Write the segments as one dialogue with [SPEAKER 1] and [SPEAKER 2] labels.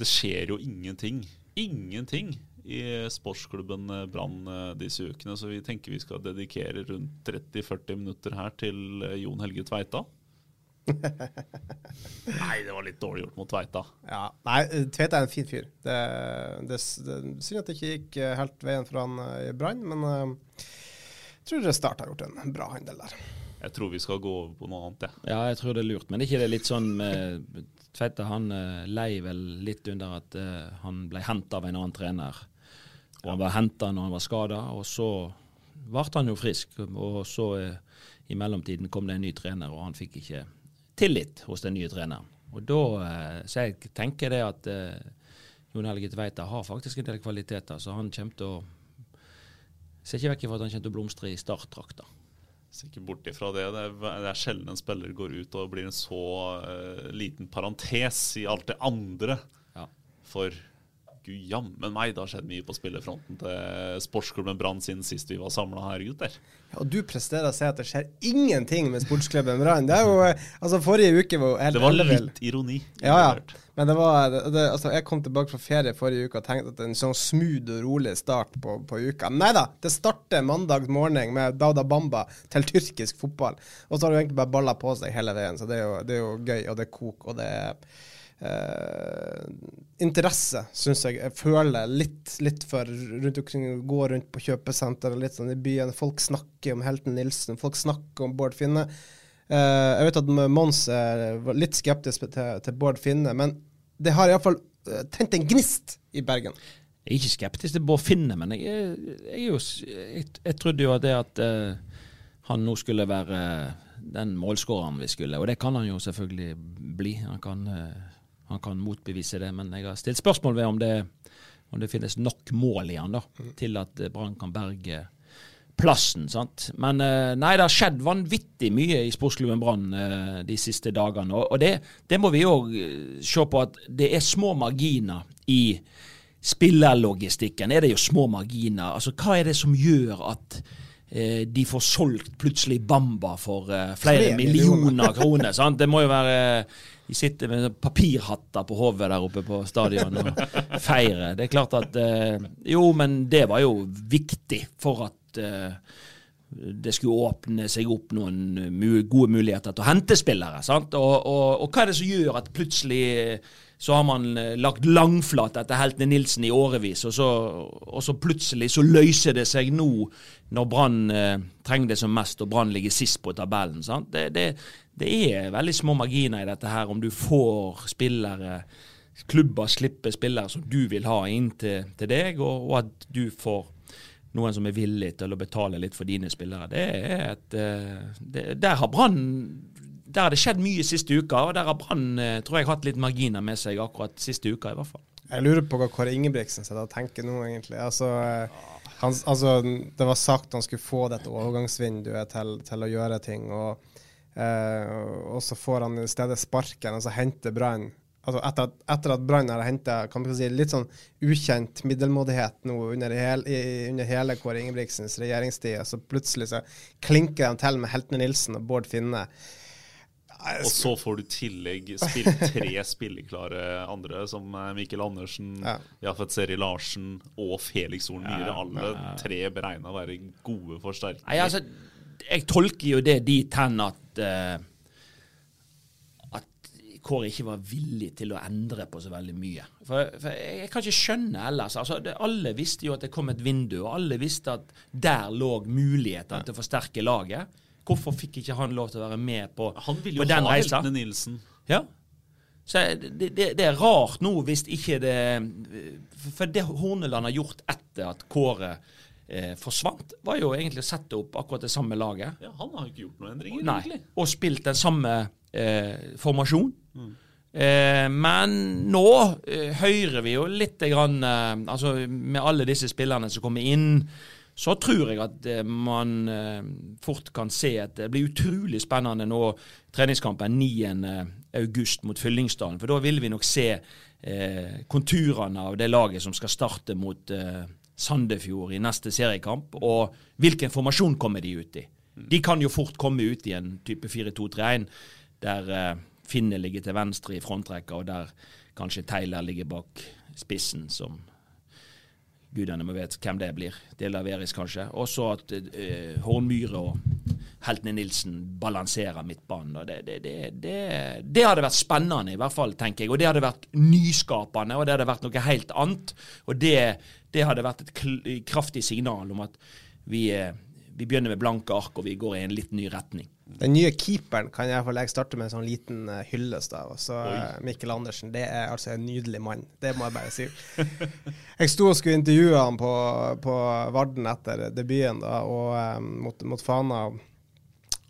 [SPEAKER 1] det skjer jo ingenting. Ingenting i sportsklubben eh, Brann eh, disse ukene, så vi tenker vi skal dedikere rundt 30-40 minutter her til eh, Jon Helge Tveita. Nei, det var litt dårlig gjort mot Tveita.
[SPEAKER 2] Ja, Nei, Tveita er en fin fyr. Det, det, det Synd at det ikke gikk helt veien for han i Brann, men jeg tror Start har gjort en bra handel der.
[SPEAKER 1] Jeg tror vi skal gå over på noe annet, Ja,
[SPEAKER 3] Ja, jeg tror det er lurt. Men er ikke det litt sånn med Tveita han eh, lei vel litt under at uh, han ble henta av en annen trener. Og han var henta når han var skada, og så ble han jo frisk. Og så uh, i mellomtiden kom det en ny trener, og han fikk ikke tillit hos den nye treneren. Og da, uh, Så jeg tenker det at eh, Jon Helge Tveita har faktisk en del kvaliteter, så han kommer til å Ser ikke vekk fra at han kommer til å blomstre i startdrakta.
[SPEAKER 1] Ser ikke bort ifra det. Det er, det er sjelden en spiller går ut og blir en så uh, liten parentes i alt det andre.
[SPEAKER 3] Ja.
[SPEAKER 1] For gud jammen meg, det har skjedd mye på spillerfronten til sportsklubben Brann siden sist vi var samla her, gutter.
[SPEAKER 2] Ja, og du presterer å si at det skjer ingenting med sportsklubben Brann. Det er jo, eh, altså Forrige uke var jo helt
[SPEAKER 1] Det var
[SPEAKER 2] litt
[SPEAKER 1] litt ironi.
[SPEAKER 2] Ja, ja. Men det var, det, altså, jeg kom tilbake fra ferie forrige uke og tenkte at en sånn smooth og rolig start på, på uka. Nei da, det starter mandag morgen med Dauda Bamba til tyrkisk fotball. Og så har det egentlig bare balla på seg hele veien, så det er jo, det er jo gøy, og det er kok, og det er eh, interesse, syns jeg. Jeg føler litt, litt for rundt omkring, gå rundt på kjøpesenter litt sånn i byen. Folk snakker om Helten Nilsen, folk snakker om Bård Finne. Eh, jeg vet at Mons er litt skeptisk til, til Bård Finne, men det har iallfall uh, tent en gnist i Bergen.
[SPEAKER 3] Jeg er ikke skeptisk til Bård Finne, men jeg, jeg, jeg, jeg trodde jo at det at uh, han nå skulle være eh, den målskåreren vi skulle, og det kan han jo selvfølgelig bli. Han kan, eh, han kan motbevise det, men jeg har stilt spørsmål ved om det, om det finnes nok mål i han da, til at eh, Brann kan berge plassen. sant? Men eh, nei, det har skjedd vanvittig mye i sportsklubben Brann eh, de siste dagene. Og, det, det må vi òg se på at det er små marginer i spillerlogistikken. Er det jo små marginer. Altså, Hva er det som gjør at de får solgt plutselig Bamba for eh, flere
[SPEAKER 2] Tre millioner.
[SPEAKER 3] kroner? sant? Det må jo være De sitter med papirhatter på hodet der oppe på stadion og feirer. Det er klart at eh, Jo, men det var jo viktig for at eh, det skulle åpne seg opp noen gode muligheter til å hente spillere. sant? Og, og, og hva er det som gjør at plutselig så har man eh, lagt langflat etter heltene Nilsen i årevis, og så, og så plutselig så løser det seg nå når Brann eh, trenger det som mest, og Brann ligger sist på tabellen. Det, det, det er veldig små marginer i dette her, om du får spillere klubber slipper spillere som du vil ha inn til, til deg, og, og at du får noen som er villig til å betale litt for dine spillere. Det er et, eh, det, der har Brann der har det skjedd mye siste uka, og der har Brann eh, tror jeg hatt litt marginer med seg akkurat siste uka, i hvert fall.
[SPEAKER 2] Jeg lurer på hva Kåre Ingebrigtsen sitter og tenker nå, egentlig. Altså, eh, han, altså, det var sagt han skulle få dette overgangsvinduet til, til å gjøre ting, og, eh, og så får han i stedet sparken, og så henter Brann Altså etter at, etter at Brann har henta si, litt sånn ukjent middelmådighet nå under, hel, i, under hele Kåre Ingebrigtsens regjeringstid, så plutselig så klinker de til med Heltene Nilsen og Bård Finne.
[SPEAKER 1] Og så får du i tillegg spilt tre spilleklare andre, som eh, Mikkel Andersen,
[SPEAKER 2] Ja.
[SPEAKER 1] Jafet Seri Larsen og Felix Horn Myhre. Alle tre beregna å være gode forsterkninger.
[SPEAKER 3] Nei, altså, jeg tolker jo det dit hen at uh, at Kåre ikke var villig til å endre på så veldig mye. For, for jeg, jeg kan ikke skjønne ellers. Altså, det, alle visste jo at det kom et vindu, og alle visste at der lå muligheter til å forsterke laget. Hvorfor fikk ikke han lov til å være med på,
[SPEAKER 1] Han ville
[SPEAKER 3] på
[SPEAKER 1] jo
[SPEAKER 3] den
[SPEAKER 1] ha
[SPEAKER 3] reisa?
[SPEAKER 1] heltene Nilsen.
[SPEAKER 3] Ja. Så det, det, det er rart nå hvis ikke det For det Horneland har gjort etter at Kåre eh, forsvant, var jo egentlig å sette opp akkurat det samme laget.
[SPEAKER 1] Ja, Han har ikke gjort noen endringer,
[SPEAKER 3] Nei,
[SPEAKER 1] egentlig.
[SPEAKER 3] og spilt den samme eh, formasjon.
[SPEAKER 1] Mm.
[SPEAKER 3] Eh, men nå eh, hører vi jo litt grann, eh, altså Med alle disse spillerne som kommer inn, så tror jeg at eh, man eh, fort kan se at det blir utrolig spennende nå treningskampen 9.8 mot Fyllingsdalen. For da vil vi nok se eh, konturene av det laget som skal starte mot eh, Sandefjord i neste seriekamp, og hvilken formasjon kommer de ut i. De kan jo fort komme ut i en type 4-2-3-1 der eh, Finne ligger til venstre i frontrekka, og der kanskje Taylor ligger bak spissen, som gudene må vite hvem det blir. Det Eris, kanskje. Og så at eh, Hornmyre og Heltene Nilsen balanserer midtbanen. Det, det, det, det, hadde vært spennende, i hvert fall, tenker jeg. Og det hadde vært nyskapende, og det hadde vært noe helt annet. Og det, det hadde vært et kraftig signal om at vi, eh, vi begynner med blanke ark, og vi går i en litt ny retning.
[SPEAKER 2] Den nye keeperen kan jeg jeg starte med en sånn liten uh, hyllest av. Og så eh, Mikkel Andersen. Det er altså en nydelig mann. Det må jeg bare si. Jeg sto og skulle intervjue han på, på Varden etter debuten da, og um, mot, mot Fana.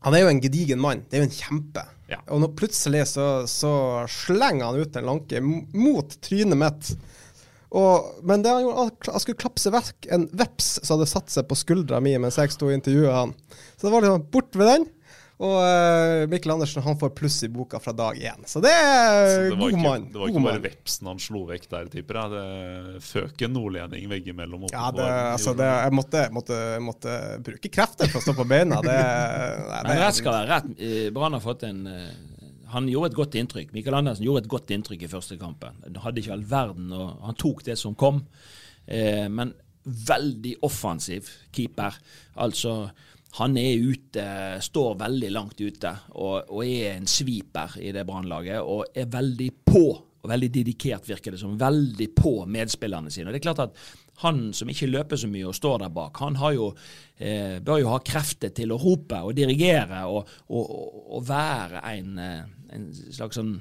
[SPEAKER 2] Han er jo en gedigen mann. Det er jo en kjempe.
[SPEAKER 1] Ja.
[SPEAKER 2] Og nå plutselig så, så slenger han ut en lanke mot trynet mitt. Og, men det han gjorde, han skulle klapse vekk en veps som hadde satt seg på skuldra mi mens jeg sto og intervjua han. Så det var liksom bort ved den. Og eh, Mikkel Andersen han får pluss i boka fra dag én. Så det er
[SPEAKER 1] Så det
[SPEAKER 2] god mann.
[SPEAKER 1] det var ikke bare vepsen han slo vekk der, tipper jeg. Det føk en nordlending veggimellom.
[SPEAKER 2] Ja, det, altså det, jeg måtte, måtte, måtte bruke krefter for å stå på beina. Det, nei,
[SPEAKER 3] Men rett skal være rett. Eh, Brann har fått en eh, Han gjorde et godt inntrykk. Mikael Andersen gjorde et godt inntrykk i første kampen. Han hadde ikke all verden, og han tok det som kom. Eh, men veldig offensiv keeper. Altså han er ute, står veldig langt ute og, og er en sviper i det Brannlaget. Og er veldig på, og veldig dedikert, virker det som. Veldig på medspillerne sine. Og det er klart at han som ikke løper så mye og står der bak, han jo, eh, bør jo ha krefter til å rope og dirigere og, og, og, være en, eh, en slags sånn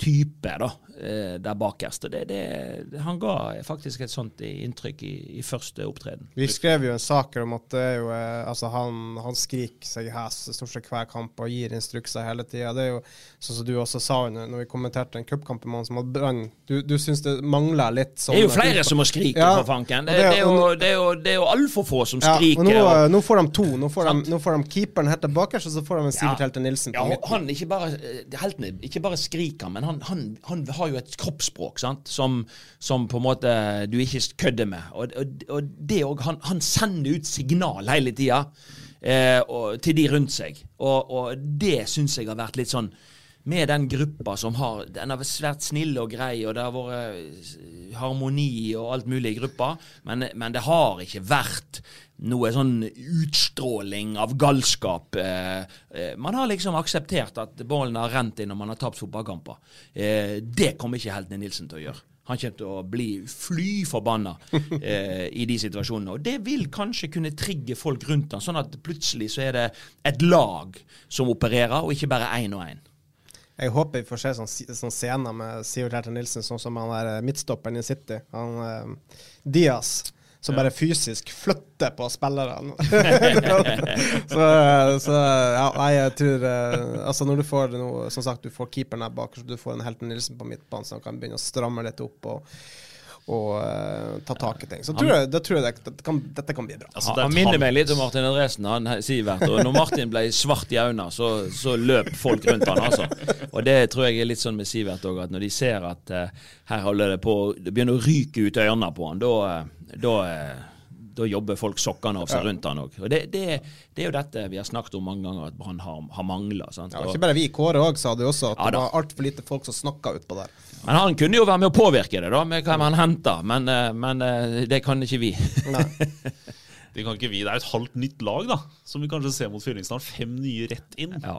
[SPEAKER 3] type da, eh, der bakerst. Det, det, han ga faktisk et sånt inntrykk i, i første opptreden.
[SPEAKER 2] Vi skrev jo en sak om at det jo, eh, altså han, han skriker seg hes stort sett hver kamp og gir instrukser hele tida. Det er jo sånn som du også sa når vi kommenterte en cupkamp med han som hadde brann. Du, du syns det mangler litt sånn
[SPEAKER 3] Det er jo flere som må skrike,
[SPEAKER 2] Ja,
[SPEAKER 3] for fanken. Det,
[SPEAKER 2] det-
[SPEAKER 3] er jo, det, er jo, er jo altfor få som
[SPEAKER 2] ja,
[SPEAKER 3] skriker.
[SPEAKER 2] nå,
[SPEAKER 3] og-
[SPEAKER 2] nå får de to. Nå får de, nå får de keeperen helt tilbake, og så får de en Sivert Helte Nilsen på
[SPEAKER 3] Ja, han ikke bare, eh, heltene, ikke bare skriker, men han, han, han har jo et kroppsspråk sant? Som, som på en måte du ikke kødder med. Og, og, og det òg Han, han sender ut signal hele tida eh, til de rundt seg. Og, og det syns jeg har vært litt sånn med den gruppa som har Den har vært svært snill og grei, og det har vært eh, harmoni og alt mulig i gruppa, men, men det har ikke vært noe sånn utstråling av galskap. Eh, eh, man har liksom akseptert at ballen har rent inn når man har tapt fotballkamper. Det kommer ikke Heltene Nilsen til å gjøre. Han kommer til å bli fly forbanna eh, i de situasjonene. Og det vil kanskje kunne trigge folk rundt han, sånn at plutselig så er det et lag som opererer, og ikke bare én og én.
[SPEAKER 2] Jeg håper vi får se sånn, sånn scener med Sivert Herter Nilsen, sånn som han der midtstopperen i City. Han eh, Diaz. Som bare fysisk flytter på spillerne. så, så ja, nei, jeg tror eh, Altså, når du får noe Som sagt, du får keeperen der bak, så du får en Helten Nilsen på midtbanen som kan begynne å stramme litt opp og, og uh, ta tak i ting. Så tror jeg, da tror jeg det, det kan, dette kan bli bra.
[SPEAKER 1] Altså, det
[SPEAKER 3] han minner meg litt om Martin Andresen, han Sivert. Og når Martin ble svart i øynene, så, så løp folk rundt han, altså. Og det tror jeg er litt sånn med Sivert òg, at når de ser at uh, her holder det på Det begynner å ryke ut øynene på han, da, eh, da, eh, da jobber folk sokkene av seg rundt han òg. Og det, det, det er jo dette vi har snakket om mange ganger, at Brann har, har mangla.
[SPEAKER 2] Ja, ikke bare vi. Kåre òg sa det også, at
[SPEAKER 3] Ja
[SPEAKER 2] det var altfor lite folk som snakka utpå der.
[SPEAKER 3] Men han kunne jo være med å påvirke det, da, med hva han henter. Men, eh, men eh, det kan ikke vi.
[SPEAKER 2] Nei.
[SPEAKER 1] Det kan ikke vi. Det er et halvt nytt lag, da. Som vi kanskje ser mot Fyllingsdalen. Fem nye rett inn.
[SPEAKER 3] Ja.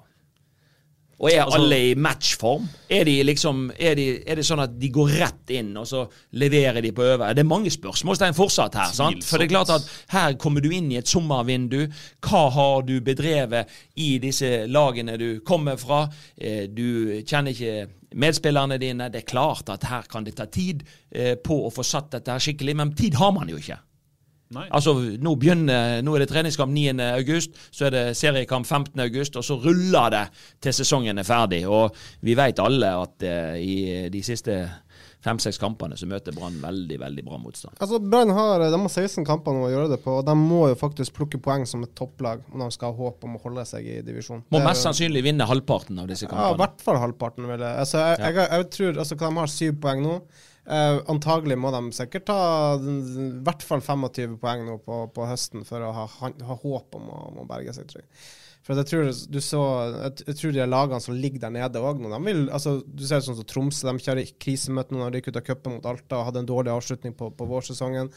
[SPEAKER 3] Og er
[SPEAKER 1] Altså-
[SPEAKER 3] alle i matchform? Er, de liksom, er, de, er det sånn at de går rett inn, og så leverer de på over? Det er mange spørsmålstegn fortsatt her. sant? For det er klart at her kommer du inn i et sommervindu. Hva har du bedrevet i disse lagene du kommer fra? Eh, Du kjenner ikke medspillerne dine. Det er klart at her kan det ta tid eh, på å få satt dette her skikkelig, men tid har man jo ikke.
[SPEAKER 1] Nei.
[SPEAKER 3] Altså, nå begynner, nå er det treningskamp 9. august, så er det seriekamp 15. august, og så ruller det til sesongen er ferdig. Og vi vet alle at eh, i de siste fem-seks kampene så møter Brann veldig, veldig bra motstand.
[SPEAKER 2] Altså, Brann har, de har 16 kamper nå å gjøre det på, og de må jo faktisk plukke poeng som et topplag om de skal ha håp om å holde seg i divisjon.
[SPEAKER 3] Må mest sannsynlig vinne halvparten av disse
[SPEAKER 2] Ja, i hvert fall halvparten, vil jeg. Altså, jeg, jeg, jeg, tror altså, De har syv poeng nå. Eh, antagelig må de sikkert ta i hvert fall 25 poeng nå på, på høsten for å ha, ha håp om å, om å berge seg. Tror jeg. For jeg tror du så Jeg, tror de lagene som ligger der nede òg nå, altså, Du ser sånn som Tromsø, de kjører krisemøte nå når de gikk ut av cupen mot Alta og hadde en dårlig avslutning på, på vårsesongen.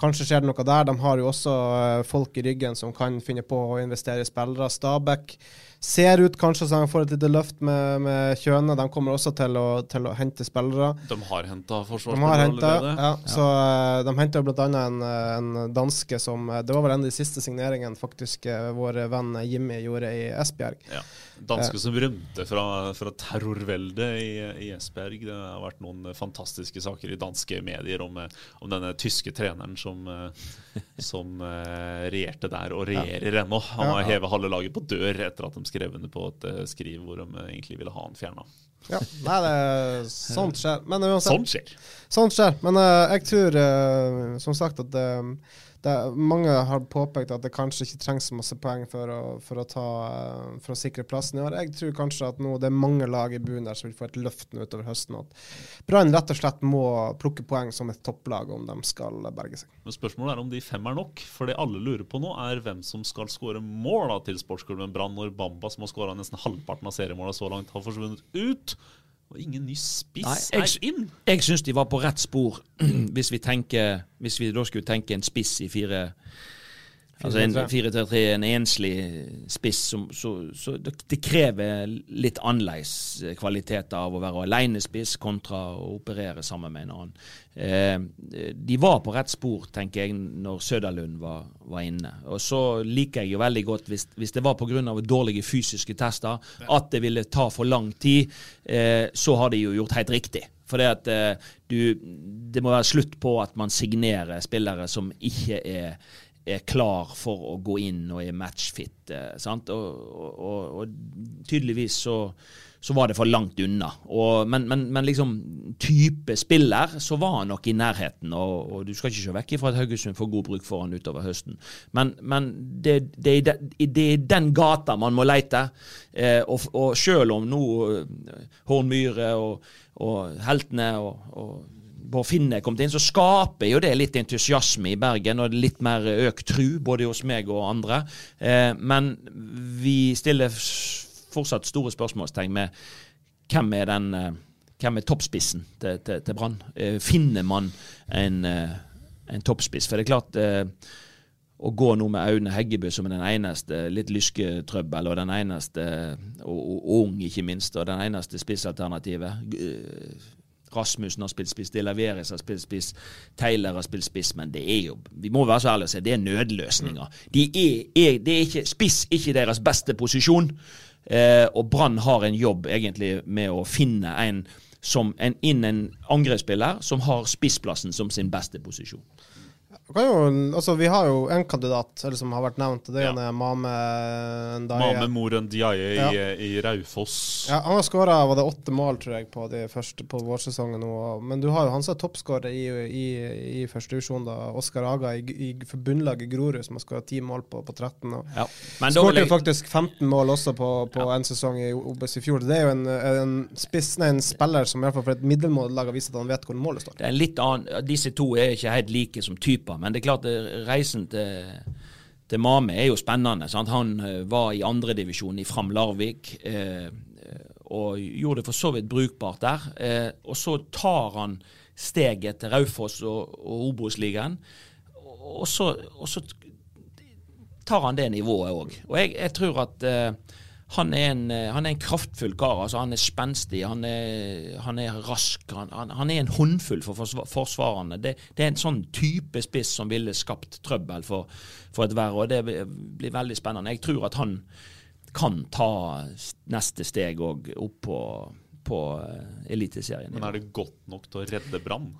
[SPEAKER 2] Kanskje skjer det noe der. De har jo også eh, folk i ryggen som kan finne på å investere i spillere. Stabæk ser ut kanskje som de får et lite løft med, med Kjøne. De kommer også til å, til å hente spillere.
[SPEAKER 1] De har henta forsvarsspillere allerede.
[SPEAKER 2] ja, så eh, de henta bl.a. En, eh, en danske som eh, Det var vel en av de siste signeringene faktisk vår venn Jimmy gjorde i Esbjerg.
[SPEAKER 1] Ja. Danske som rømte fra, fra terrorveldet i, i Esbjerg. Det har vært noen fantastiske saker i danske medier om, om denne tyske treneren som, som regjerte der, og regjerer ennå. Han har
[SPEAKER 2] Ja.
[SPEAKER 1] hevet halve laget på dør etter at de skrev under på et eh, skriv hvor de eh, egentlig ville ha han fjerna.
[SPEAKER 2] Ja, nei, det, sånt skjer. Men uansett,
[SPEAKER 1] Sånt skjer.
[SPEAKER 2] Sånt skjer. Men uh, jeg tror uh, som sagt at det, det, mange har påpekt at det kanskje ikke trengs så masse poeng for å, for å, ta, eh, for å sikre plassen i år. Jeg tror kanskje at nå det er mange lag i bunnen der som vil få et løft nå utover høsten. At Brann rett og slett må plukke poeng som et topplag om de skal berge seg.
[SPEAKER 1] Men spørsmålet er om de fem er nok. For det alle lurer på nå, er hvem som skal skåre mål da, til sportsklubben Brann når Bamba, som har skåra nesten halvparten av seriemåla så langt, har forsvunnet ut. Og ingen ny spiss
[SPEAKER 3] Nei, jeg-
[SPEAKER 1] er inn.
[SPEAKER 3] Jeg syns de var på rett spor, hvis vi tenker Hvis vi da skulle tenke en spiss i fire Altså en 4-3-3, en enslig spiss, som, så, så det, det krever litt annerledes kvaliteter av å være alenespiss kontra å operere sammen med en annen. Eh, de var på rett spor, tenker jeg, når Søderlund var, var inne. Og så liker jeg jo veldig godt, hvis, hvis det var pga. dårlige fysiske tester, at det ville ta for lang tid, eh, så har de jo gjort helt riktig. For det at eh, du, det må være slutt på at man signerer spillere som ikke er er klar for å gå inn og er matchfit. Eh? Og, og, og, tydeligvis så, så var det for langt unna. Og, men, men, men liksom type spiller så var han nok i nærheten, og, du skal ikke se vekk ifra at Haugesund får god bruk for han utover høsten. Men, men det, det, de- det er den gata man må leite. Eh, og, selv om nå Hornmyre og, heltene og Bård Finne er kommet inn, så skaper jo det litt entusiasme i Bergen, og litt mer økt tru, både hos meg og andre. Eh, men vi stiller fortsatt store spørsmålstegn med hvem er den eh, hvem er toppspissen til, til, til Brann? Eh, finner man en, en toppspiss? For det er klart å gå nå med Aune Heggebø som den eneste litt lysketrøbbel, og den eneste og, og ung, ikke minst, og den eneste spissalternativet. Rasmussen har spilt spiss, De Laveres har spilt spiss, Taylor har spilt spiss, men det er jo Vi må være så ærlige og si det er nødløsninger. De er, er, det er ikke, spiss ikke deres beste posisjon, eh, og Brann har en jobb egentlig med å finne en som en, inn en angrepsspiller som har spissplassen som sin beste posisjon.
[SPEAKER 2] Kan jo, altså, vi har jo en kandidat eller som har vært nevnt, det er
[SPEAKER 1] Ja.
[SPEAKER 2] en, eh, Mame Ndaye.
[SPEAKER 1] Mame Moren Ndiaye i,
[SPEAKER 2] Ja.
[SPEAKER 1] i Raufoss.
[SPEAKER 2] Ja, han har skåra åtte mål, tror jeg, på de første på vårsesongen nå. Men du har jo han som er toppskårer i, i, i førstedivisjon. Oskar Aga i, i forbundlaget Grorud, som har skåra ti mål på, på 13. Og
[SPEAKER 3] Ja. Men
[SPEAKER 2] Skårte jo faktisk 15 mål også på, på en sesong i OBS i fjor. Det er jo en, en, spiss, nei, en spiller som i hvert fall for et middelmådig lag har vist at han vet hvor målet står.
[SPEAKER 3] Det er en litt annen, Disse to er ikke helt like som typer, men det er klart det, reisen til, til Mame er jo spennende. Sant? Han eh, var i andredivisjon i Fram Larvik eh, og gjorde det for så vidt brukbart der. Eh, og så tar han steget til Raufoss og, og Obos-ligaen, og, og så tar han det nivået òg. Og jeg, jeg tror at eh, han, er en, eh, han er en kraftfull kar. altså Han er spenstig, han er, han er rask. Han, han, er en håndfull for forsva- forsvarerne. Det, det er en sånn type spiss som ville skapt trøbbel for, for et verre, og det blir veldig spennende. Jeg tror at han kan ta neste steg òg opp på, på eh, Eliteserien.
[SPEAKER 1] Men er det godt nok til å redde Brann?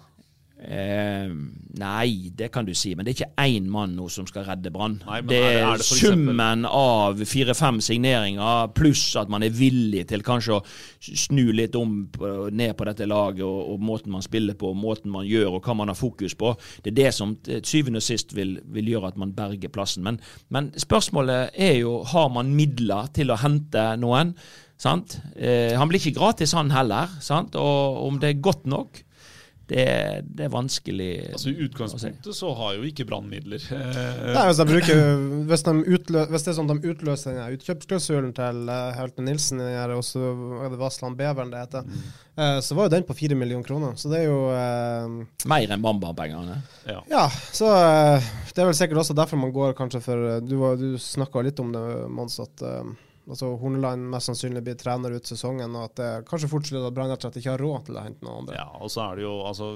[SPEAKER 3] Eh, nei, det kan du si, men det er ikke én mann nå som skal redde Brann. Det
[SPEAKER 1] er
[SPEAKER 3] er,
[SPEAKER 1] det
[SPEAKER 3] summen av fire-fem signeringer, pluss at man er villig til kanskje å snu litt om ned på dette laget, og, og måten man spiller på, og måten man gjør, og hva man har fokus på. Det er det som til syvende og sist vil, vil gjøre at man berger plassen. Men, men spørsmålet er jo har man midler til å hente noen. Sant? Eh, han blir ikke gratis, han heller. Sant? Og om det er godt nok, det, det er vanskelig
[SPEAKER 1] Altså I utgangspunktet så har jo ikke Brann midler. Eh,
[SPEAKER 2] Nei, hvis, de bruker, hvis, de utlø, hvis det er sånn de utløser den utkjøpsklausulen til uh, Helte Nilsen, og så er det Vassland Beveren det heter, eh, så var jo den på fire millioner kroner. Så det er jo eh,
[SPEAKER 3] Mer enn Bamba-pengene.
[SPEAKER 1] ja.
[SPEAKER 2] Ja, så eh, det er vel sikkert også derfor man går kanskje for eh, Du, var- du snakka litt om det, Mons, at eh, altså Horneland mest sannsynlig blir trener ut sesongen, og at det kanskje fort slutter at Brann rett og slett ikke har råd til å hente noen andre.
[SPEAKER 1] Ja, og så er det jo, altså,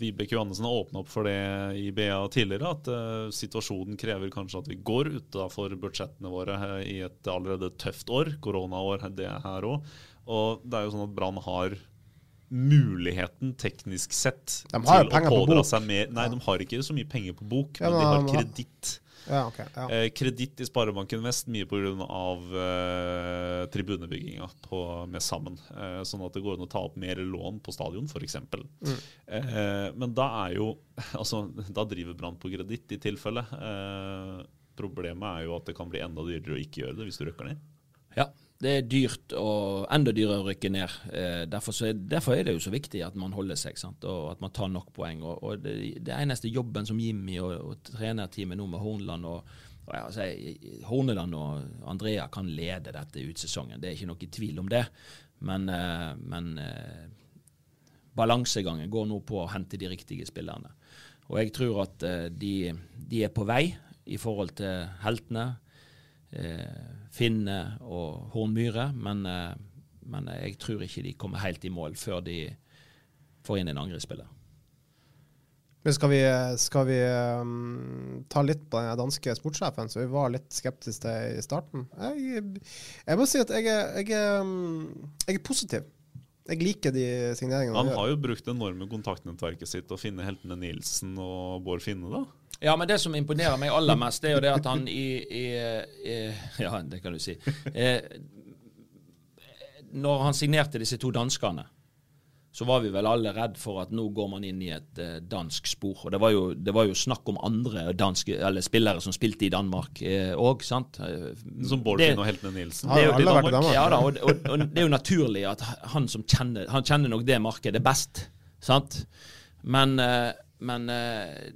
[SPEAKER 1] Vibeke Johannessen har åpna opp for det i BA tidligere, at uh, situasjonen krever kanskje at vi går utafor budsjettene våre uh, i et allerede tøft år. Koronaår, det er her òg. Og det er jo sånn at Brann har muligheten, teknisk sett, til å
[SPEAKER 2] på
[SPEAKER 1] pådra seg mer Nei, de har ikke så mye penger på bok,
[SPEAKER 2] Ja,
[SPEAKER 1] men de
[SPEAKER 2] men
[SPEAKER 1] har
[SPEAKER 2] de har-
[SPEAKER 1] kreditt.
[SPEAKER 2] Ja, okay, Ja.
[SPEAKER 1] Eh, kreditt i Sparebanken Vest, mye pga. Eh, tribunebygginga på- med Sammen. Eh, sånn at det går an å ta opp mer lån på stadion, f.eks.
[SPEAKER 2] Mm.
[SPEAKER 1] Eh, men da er jo Altså, da driver Brann på kreditt, i tilfelle. Eh, problemet er jo at det kan bli enda dyrere å ikke gjøre det hvis du røkker ned.
[SPEAKER 3] Ja, det er dyrt og enda dyrere å rykke ned. Eh, derfor, er, derfor er det jo så viktig at man holder seg, sant? og at man tar nok poeng. Og, og det, det eneste jobben som Jimmy og, og trenerteamet nå med Horneland og, og ja, altså, Horneland og Andrea kan lede dette ut sesongen, det er ikke noe tvil om det. Men, eh, men eh, balansegangen går nå på å hente de riktige spillerne. Og jeg tror at de, de er på vei i forhold til heltene. Eh, Finne og Hornmyre, men, eh, men jeg tror ikke de kommer helt i mål før de får inn en angrepsspiller.
[SPEAKER 2] Men skal vi, skal vi um, ta litt på den danske sportssjefen, som vi var litt skeptiske til i starten? Jeg, jeg må si at jeg er, jeg er, um, jeg er positiv. Jeg liker de signeringene
[SPEAKER 1] Han
[SPEAKER 2] han
[SPEAKER 1] har jo brukt det enorme kontaktnettverket sitt til å finne heltene Nilsen og Bård Finne, da.
[SPEAKER 3] Ja, men det som imponerer meg aller mest, det er jo det at han i, i, i Ja, det kan du si. Eh, når han signerte disse to danskene, så var vi vel alle redd for at nå går man inn i et eh, dansk spor. Og det var, jo, det var jo snakk om andre danske, eller spillere som spilte i Danmark òg, sant? Eh,
[SPEAKER 1] Som Bård og heltene Nilsen.
[SPEAKER 2] Det, jo
[SPEAKER 1] Det jo
[SPEAKER 2] vært i
[SPEAKER 1] Danmark.
[SPEAKER 2] Danmark.
[SPEAKER 3] Ja da, og, og, og det er jo naturlig at han som kjenner Han kjenner nok det markedet best, sant? Men, eh, men eh,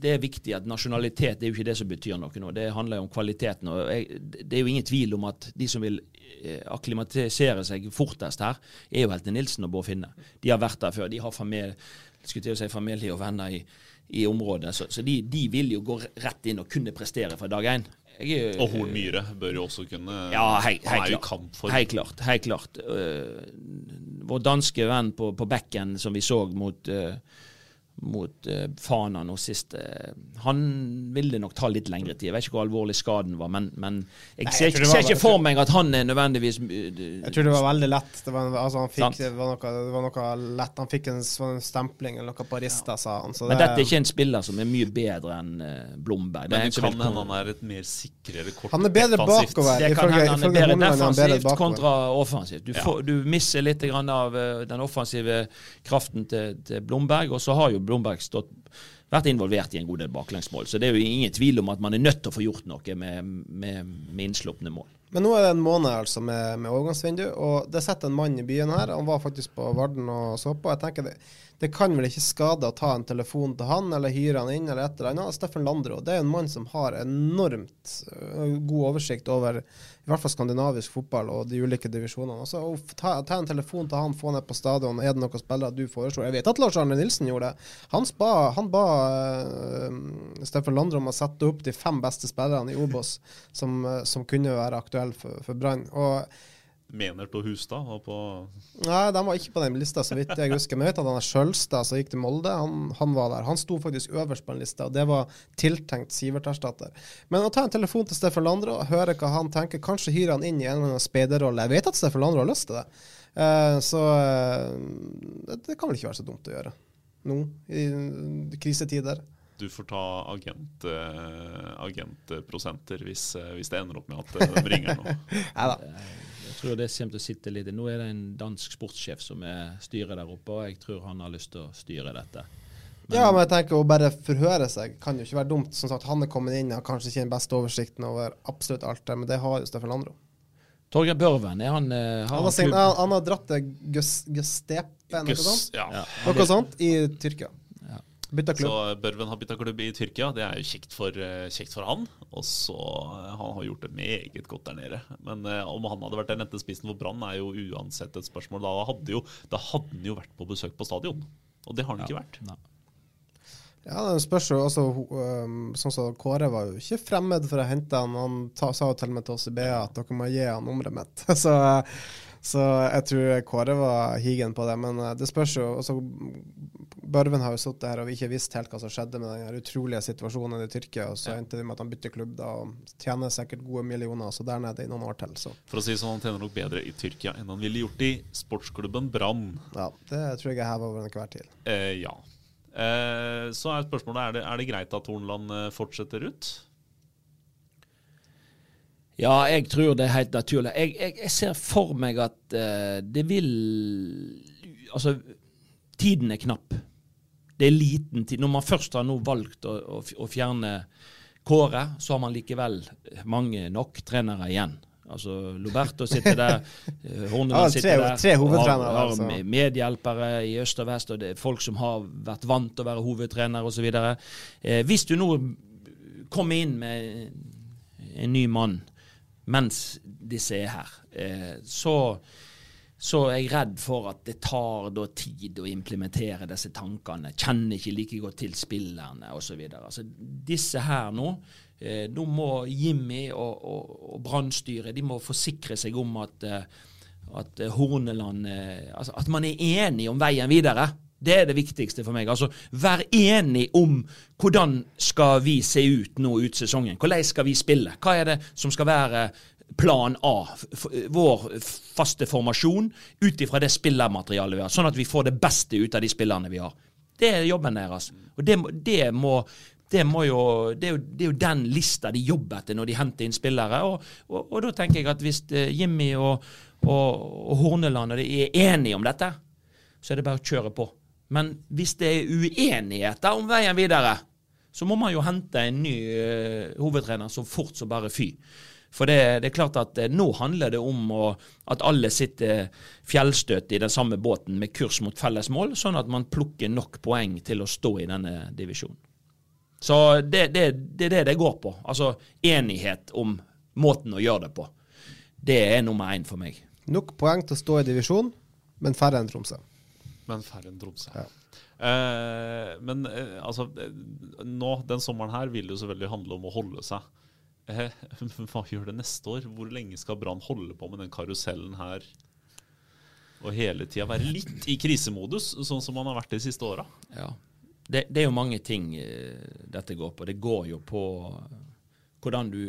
[SPEAKER 3] det er viktig at nasjonalitet det er jo ikke det som betyr noe nå. Det handler jo om kvaliteten. og jeg, Det er jo ingen tvil om at de som vil eh, akklimatisere seg fortest her, er jo Helte Nilsen og Bård Finne. De har vært der før. De har familie, si familie og venner i, i området. Så, så de, de vil jo gå rett inn og kunne prestere fra dag én.
[SPEAKER 1] Og Horn Myhre bør jo også kunne
[SPEAKER 3] ja, hei, hei,
[SPEAKER 1] hei, jo hei
[SPEAKER 3] klart. hei klart. Helt klart. Øh, vår danske venn på, på bekken som vi så mot, øh, mot uh, Fana nå sist, øh, han ville nok ta litt lengre tid. Jeg vet ikke hvor alvorlig skaden var, men, men jeg
[SPEAKER 2] Nei,
[SPEAKER 3] ser,
[SPEAKER 2] jeg tror
[SPEAKER 3] ikke- ser ikke for meg at han er nødvendigvis uh,
[SPEAKER 2] Jeg tror det var veldig lett. Det var, altså, han fikk, det var, noe, det var noe lett. Han fikk en, en stempling eller noe på rista, sa han. Så
[SPEAKER 3] Men
[SPEAKER 2] det-
[SPEAKER 3] dette er ikke en spiller som er mye bedre enn uh, Blomberg.
[SPEAKER 1] Men det kan hende han er et mer sikrere kort
[SPEAKER 2] Han er bedre
[SPEAKER 1] defensivt.
[SPEAKER 2] bakover.
[SPEAKER 3] Det kan hende han er bedre
[SPEAKER 2] er bedre
[SPEAKER 3] defensivt kontra offensivt. Du,
[SPEAKER 1] Ja.
[SPEAKER 3] får, du mister litt grann av eh, den offensive kraften til, til Blomberg, og så har jo Blomberg stått, vært involvert i en god del baklengsmål. Så det er jo ingen tvil om at man er nødt til å få gjort noe med, med, med innslupne mål.
[SPEAKER 2] Men nå er det en måned altså med, med overgangsvindu, og det sitter en mann i byen her. Han var faktisk på Varden og så på. Jeg tenker det, det kan vel ikke skade å ta en telefon til han, eller hyre han inn, eller et eller annet. Steffen Landro. Det er en mann som har enormt øh, god oversikt over i hvert fall skandinavisk fotball og de ulike divisjonene. Altså, ta, ta en telefon til han, få ned på stadion. Er det noen spillere du foreslår? Jeg vet at Lars Arne Nilsen gjorde det. Han, spa, han ba uh, Steffen Landro om å sette opp de fem beste spillerne i Obos som, øh, som kunne være aktuelle for, for Brann.
[SPEAKER 1] Menert og Hustad var på
[SPEAKER 2] Nei, de var ikke på den lista, så vidt jeg husker. Men jeg vet at han er Skjølstad som gikk til Molde, han, han var der. Han sto faktisk øverst på den lista, og det var tiltenkt Sivert-erstatter. Men å ta en telefon til Steffen Landro og høre hva han tenker, kanskje hyre han inn i en eller annen speiderrolle. Jeg vet at Steffen Landro har lyst til det, uh, så uh, det, det kan vel ikke være så dumt å gjøre. nå, i krisetider.
[SPEAKER 1] Du får ta agent, eh, agentprosenter hvis, eh, hvis det ender opp med at eh, de ringer nå.
[SPEAKER 2] Neida.
[SPEAKER 3] Jeg tror det kommer til å sitte litt Nå er det en dansk sportssjef som er styrer der oppe, og jeg tror han har lyst til å styre dette.
[SPEAKER 2] Ja, men jeg tenker å bare forhøre seg kan jo ikke være dumt. Som sagt, Han er kommet inn og har kanskje ikke den beste oversikten over absolutt alt der, men det har jo Steffen Landro.
[SPEAKER 3] Torgeir Børven, er han, har
[SPEAKER 2] Han
[SPEAKER 3] han
[SPEAKER 2] har, han, han har dratt til Gus- Gustepe, noe sånt?
[SPEAKER 1] ja.
[SPEAKER 3] Ja.
[SPEAKER 2] Noe sånt i Tyrkia. Bytta
[SPEAKER 1] Så. Børven har bytta klubb i Tyrkia. Det er jo kjekt for, eh, kjekt for han. Og så eh, Han har gjort det meget godt der nede. Men eh, om han hadde vært den nette spissen for Brann, er jo uansett et spørsmål. Da hadde, jo, da hadde han jo vært på besøk på stadion. Og det har han ikke vært.
[SPEAKER 3] Nei.
[SPEAKER 2] Ja, det spørs jo altså, Sånn som Kåre var jo ikke fremmed for å hente han. Han ta, sa jo til og med til oss i BA at dere må gi han nummeret mitt. så, så jeg tror Kåre var higen på det. Men eh, det spørs jo også, Børven har jo sittet her og ikke visst helt hva som skjedde med den utrolige situasjonen i Tyrkia. Og så endte det med at han bytter klubb da og tjener sikkert gode millioner så der nede i noen år til. Så
[SPEAKER 1] For å si sånn, Han tjener nok bedre i Tyrkia enn han ville gjort i sportsklubben Brann.
[SPEAKER 2] ja, det tror jeg er hever over enhver tvil.
[SPEAKER 1] Eh, ja. Eh, så er spørsmålet er det, er det greit at Hornland eh, fortsetter ut.
[SPEAKER 3] Ja, jeg tror det er helt naturlig. Jeg, jeg, jeg ser for meg at uh, det vil Altså, tiden er knapp. Det er liten tid. Når man først har nå valgt å, å, å fjerne Kåre, så har man likevel mange nok trenere igjen. Altså, Loberto sitter der, eh, Horneland
[SPEAKER 2] Ja,
[SPEAKER 3] sitter der.
[SPEAKER 2] tre hovedtrenere,
[SPEAKER 3] Har, har
[SPEAKER 2] altså.
[SPEAKER 3] medhjelpere i øst og vest, og det er folk som har vært vant til å være hovedtrener osv. Eh, hvis du nå kommer inn med en ny mann mens disse er her, eh, så, så er jeg redd for at det tar da tid å implementere disse tankene. Kjenner ikke like godt til spillerne osv. Altså, disse her nå eh, Nå må Jimmy og, og, og Brannstyret forsikre seg om at, eh, at Horneland altså, At man er enig om veien videre. Det er det viktigste for meg. Altså, Vær enig om hvordan skal vi se ut nå ut sesongen. Hvordan skal vi spille? Hva er det som skal være plan A? Vår faste formasjon ut ifra det spillermaterialet vi har. Sånn at vi får det beste ut av de spillerne vi har. Det er jobben deres. Og det, det må det, jo, det, er jo, det er jo den lista de jobber etter når de henter inn spillere. Og, og, og da tenker jeg at hvis eh, Jimmy og, og, og Horneland og de er enige om dette, så er det bare å kjøre på. Men hvis det er uenigheter om veien videre, så må man jo hente en ny uh, hovedtrener så fort som bare fy. For det, det er klart at eh, nå handler det om å, at alle sitter fjellstøtt i den samme båten med kurs mot felles mål, sånn at man plukker nok poeng til å stå i denne divisjonen. Så det, det, det er det det går på. Altså enighet om måten å gjøre det på. Det er nummer én for meg.
[SPEAKER 2] Nok poeng til å stå i divisjon, men færre enn Tromsø.
[SPEAKER 1] Men færre enn Tromsø. Eh, men eh, altså eh, Nå, den sommeren her vil det jo selvfølgelig handle om å holde seg. Eh, hva gjør det neste år? Hvor lenge skal Brann holde på med den karusellen her? Og hele tida være litt i krisemodus, sånn som man har vært de siste åra.
[SPEAKER 3] Ja. Det, det er jo mange ting eh, dette går på. Det går jo på hvordan du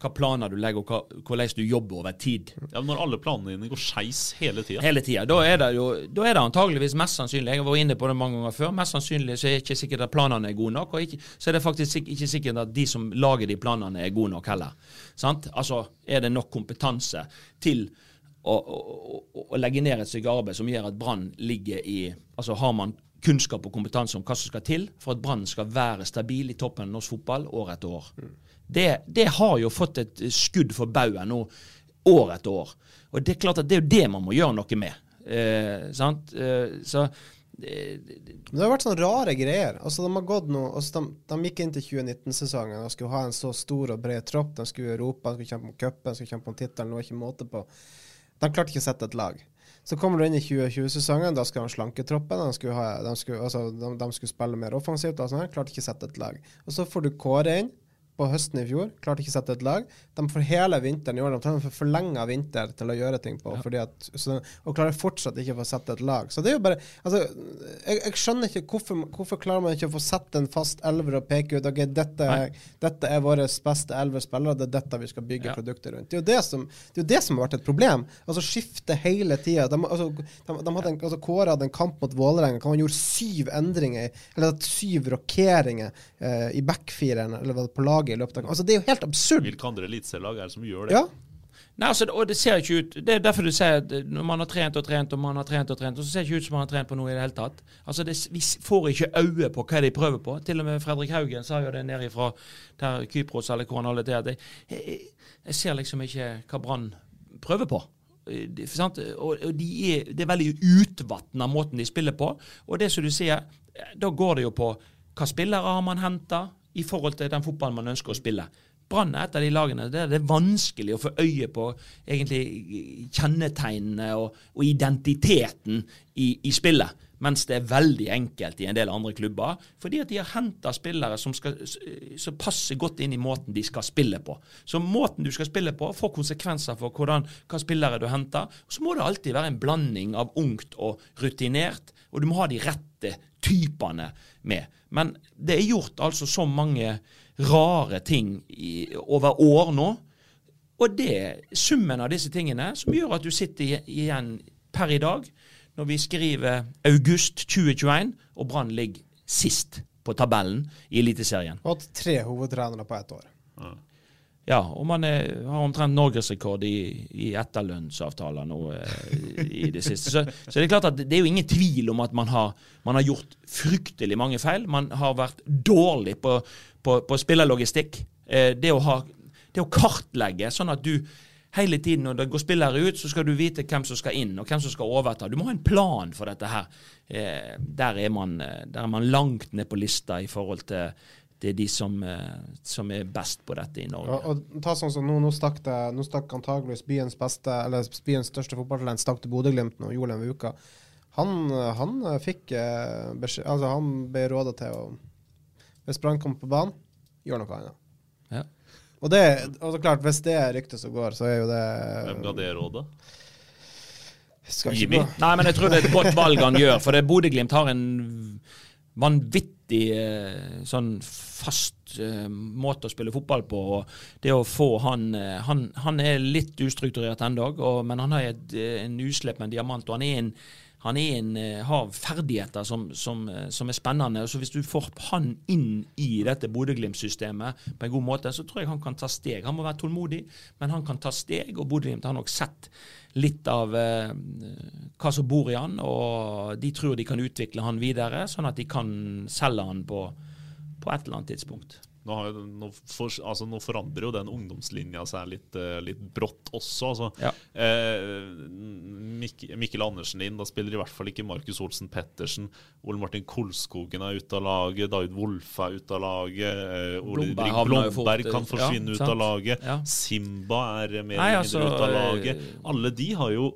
[SPEAKER 3] hva planer du legger, og hva, hvordan du jobber over tid.
[SPEAKER 1] Ja, når alle planene dine går skeis hele tida.
[SPEAKER 3] Hele tida. Da er det jo da er det antageligvis mest sannsynlig Jeg har vært inne på det mange ganger før. Mest sannsynlig så er det ikke sikkert at planene er gode nok. Og ikke, så er det faktisk ikke sikkert at de som lager de planene, er gode nok heller. Sant? Altså, er det nok kompetanse til å, å, å, å legge ned et stykke arbeid som gjør at Brann ligger i Altså har man kunnskap og kompetanse om hva som skal til for at Brann skal være stabil i toppen av norsk fotball år etter år. Det, det har jo fått et skudd for baugen nå år etter år. Og det er klart at det er jo det man må gjøre noe med. Eh, sant? Eh, så
[SPEAKER 2] Men det har vært sånne rare greier. Altså, de har gått nå, altså, de, de gikk inn til 2019-sesongen og skulle ha en så stor og bred tropp. De skulle i Europa, de skulle kjempe om cupen, skulle kjempe om tittelen. Det var ikke måte på. De klarte ikke å sette et lag. Så kommer du inn i 2020-sesongen, da skal han slanke troppen. De skulle, ha, de, skulle, altså, de, de skulle spille mer offensivt. Og sånn klarte ikke å sette et lag. Og så får du Kåre inn på høsten i fjor. Klarte ikke å sette et lag. De får hele vinteren i år. De trenger en forlenga vinter til å gjøre ting på. Fordi at, så, og klarer fortsatt ikke å få sette et lag. Så det er jo bare altså, jeg, jeg skjønner ikke hvorfor, hvorfor klarer man ikke å få sette en fast elver og peke ut ok, dette, dette er våre beste elleve spillere, det er dette vi skal bygge
[SPEAKER 3] Ja.
[SPEAKER 2] produktet rundt. Det er jo det som, det er jo det som har vært et problem. Altså Skifte hele tida. De, altså, de, de hadde en, altså, Kåre hadde en kamp mot Vålerenga hvor han gjorde syv endringer, eller syv rokeringer eh, i backfireren eller på laget i løpet av Altså Det er jo helt absurd.
[SPEAKER 1] Hvilke andre eliteserielag er det som gjør det?
[SPEAKER 2] Ja.
[SPEAKER 3] Nei, altså, og det ser ikke ut Det er derfor du sier at når man har trent og trent og man har trent og trent, og så ser det ikke ut som man har trent på noe i det hele tatt. Altså, det, Vi får ikke øye på hva de prøver på. Til og med Fredrik Haugen sa jo det nede fra der Kypros eller hvor han holder til. at jeg, jeg, jeg ser liksom ikke hva Brann prøver på. De, det- sant? Og, og de er, det er veldig utvatna måten de spiller på. Og det som du sier, eh, da går det jo på hva spillere har man henta i forhold til den fotballen man ønsker å spille. Brann er et av de lagene der det er vanskelig å få øye på egentlig kjennetegnene og, og identiteten i, i spillet. Mens det er veldig enkelt i en del andre klubber, fordi at de har henta spillere som, skal, som passer godt inn i måten de skal spille på. Så måten du skal spille på, får konsekvenser for hvordan, hva spillere du henter. Så må det alltid være en blanding av ungt og rutinert, og du må ha de rette typene med. Men det er gjort altså så mange rare ting i, over år nå. Og det er summen av disse tingene som gjør at du sitter igjen per i dag, når vi skriver august 2021, og Brann ligger sist på tabellen i Eliteserien.
[SPEAKER 2] Og hatt tre hovedtrenere på ett år.
[SPEAKER 3] Ja, og man er, har omtrent norgesrekord i, i etterlønnsavtaler nå eh, i det siste. Så, så det er klart at det er jo ingen tvil om at man har, man har gjort fryktelig mange feil. Man har vært dårlig på, på, på spillerlogistikk. Eh, det, å ha, det å kartlegge, sånn at du hele tiden når det går spillere ut, så skal du vite hvem som skal inn, og hvem som skal overta. Du må ha en plan for dette her. Eh, der, er man, der er man langt ned på lista i forhold til det er de som, eh, som er best på dette i Norge.
[SPEAKER 2] Og, og ta sånn som nå, nå stakk det Nå stakk antageligvis byens beste Eller byens største fotballtalent stakk til Bodø-Glimt nå, gjorde det en uke. Han, han fikk eh, beskjed Altså, han ble råda til å Hvis Brann kommer på banen, gjør noe annet.
[SPEAKER 3] Ja.
[SPEAKER 2] Og det, og det er klart, hvis det er ryktet som går, så er jo det
[SPEAKER 1] Hvem ga det rådet?
[SPEAKER 3] Nei, men jeg tror det er et godt valg han gjør, for det Bodø-Glimt har en vanvittig eh, sånn fast eh, måte å spille fotball på. og Det å få han eh, Han, han er litt ustrukturert ennå, men han har et, en uslepen diamant. og han er en han er en, eh, har ferdigheter som, som, eh, som er spennende. så Hvis du får han inn i dette Bodø-Glimt-systemet på en god måte, så tror jeg han kan ta steg. Han må være tålmodig, men han kan ta steg. og Bodø-Glimt har nok sett litt av eh, hva som bor i han, og de tror de kan utvikle han videre, sånn at de kan selge han på, på et eller annet tidspunkt.
[SPEAKER 1] Nå, har nå, for, altså, nå forandrer jo den ungdomslinja seg litt, eh, litt brått også. Altså,
[SPEAKER 3] Ja.
[SPEAKER 1] eh, Mik Mikkel Andersen inn, da spiller i hvert fall ikke Markus Olsen Pettersen. Ole Martin Kolskogen er ute av laget. David Wolfe er ute av laget. Eh, Ole
[SPEAKER 3] Blomberg
[SPEAKER 1] Blomberg kan
[SPEAKER 3] ja,
[SPEAKER 1] forsvinne ut
[SPEAKER 3] sant.
[SPEAKER 1] av laget.
[SPEAKER 3] Ja.
[SPEAKER 1] Simba er eh, mer eller
[SPEAKER 3] altså,
[SPEAKER 1] mindre ute av
[SPEAKER 3] eh,
[SPEAKER 1] laget. Alle de har jo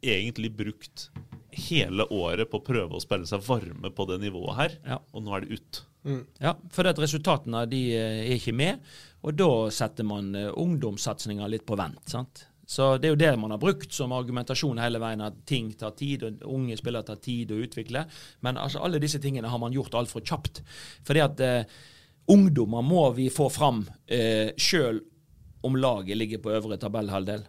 [SPEAKER 1] egentlig brukt hele året på å prøve å spille seg varme på det nivået her,
[SPEAKER 3] Ja.
[SPEAKER 1] og nå er det ut.
[SPEAKER 3] Ja, for at resultatene de eh, er ikke med, og da setter man eh, ungdomssatsinga litt på vent. sant? Så Det er jo det man har brukt som argumentasjon hele veien, at ting tar tid, og unge spillere tar tid å utvikle. Men altså, alle disse tingene har man gjort altfor kjapt. Fordi at eh, ungdommer må vi få fram eh, sjøl om laget ligger på øvre tabellhalvdel.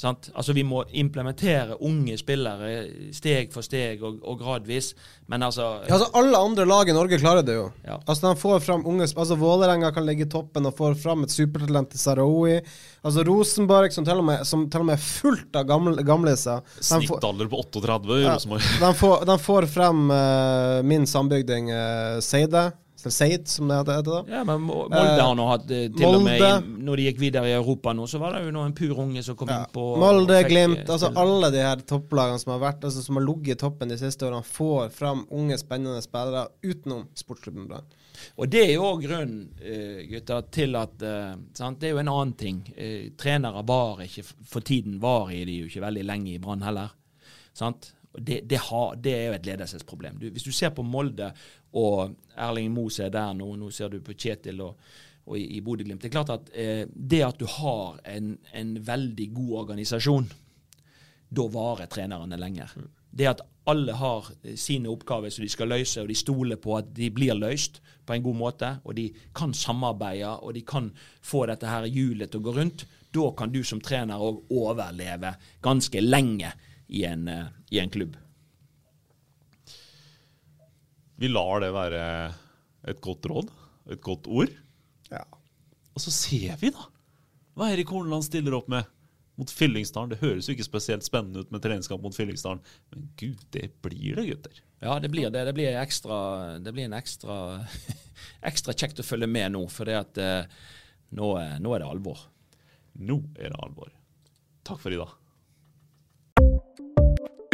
[SPEAKER 3] Sant? Altså Vi må implementere unge spillere steg for steg og, og gradvis. Men altså
[SPEAKER 2] Ja, altså Alle andre lag i Norge klarer det jo.
[SPEAKER 3] Ja.
[SPEAKER 2] Altså De får fram unge Altså Vålerenga kan ligge i toppen og får fram et supertalent til Sarawi. Altså Rosenborg, som til og med, som til og med er fullt av gamle, gamliser.
[SPEAKER 1] Snittalder på 38 i
[SPEAKER 2] Ja,
[SPEAKER 1] Rosenborg.
[SPEAKER 2] de, får, de får frem uh, min sambygding uh, Seide. Eller Seid, som det heter. da.
[SPEAKER 3] Ja, men Molde har nå hatt til til og med Når de gikk videre i Europa nå, så var det jo nå en pur unge som kom
[SPEAKER 2] Ja.
[SPEAKER 3] inn på
[SPEAKER 2] Molde,
[SPEAKER 3] fikk,
[SPEAKER 2] Glimt,
[SPEAKER 3] eh,
[SPEAKER 2] altså alle de her topplagene som har vært Altså som har ligget i toppen de siste årene, får fram unge, spennende spillere utenom sportsklubben Brann.
[SPEAKER 3] Og det er jo òg grunnen, eh, gutter, til at eh, sant? Det er jo en annen ting. Eh, trenere var ikke For tiden var de jo ikke veldig lenge i Brann heller. Sant? Det, det, har, det er jo et ledelsesproblem. Du, hvis du ser på Molde og Erling Moe er der nå, nå ser du på Kjetil og, og i, i Bodø-Glimt. Det er klart at eh, det at du har en, en veldig god organisasjon, da varer trenerne lenger. Det at alle har eh, sine oppgaver som de skal løse, og de stoler på at de blir løst på en god måte, og de kan samarbeide, og de kan få dette her hjulet til å gå rundt, da kan du som trener òg overleve ganske lenge i en, eh, i en klubb.
[SPEAKER 1] Vi lar det være et godt råd, et godt ord.
[SPEAKER 2] Ja.
[SPEAKER 1] Og så ser vi, da, hva Erik Horneland stiller opp med mot Fyllingsdalen. Det høres jo ikke spesielt spennende ut med treningskamp mot Fyllingsdalen, men gud, det blir det, gutter.
[SPEAKER 3] Ja, det blir det. Det blir, ekstra, det blir en ekstra, ekstra kjekt å følge med nå, for det at eh, nå, nå er det alvor.
[SPEAKER 1] Nå er det alvor. Takk for i dag.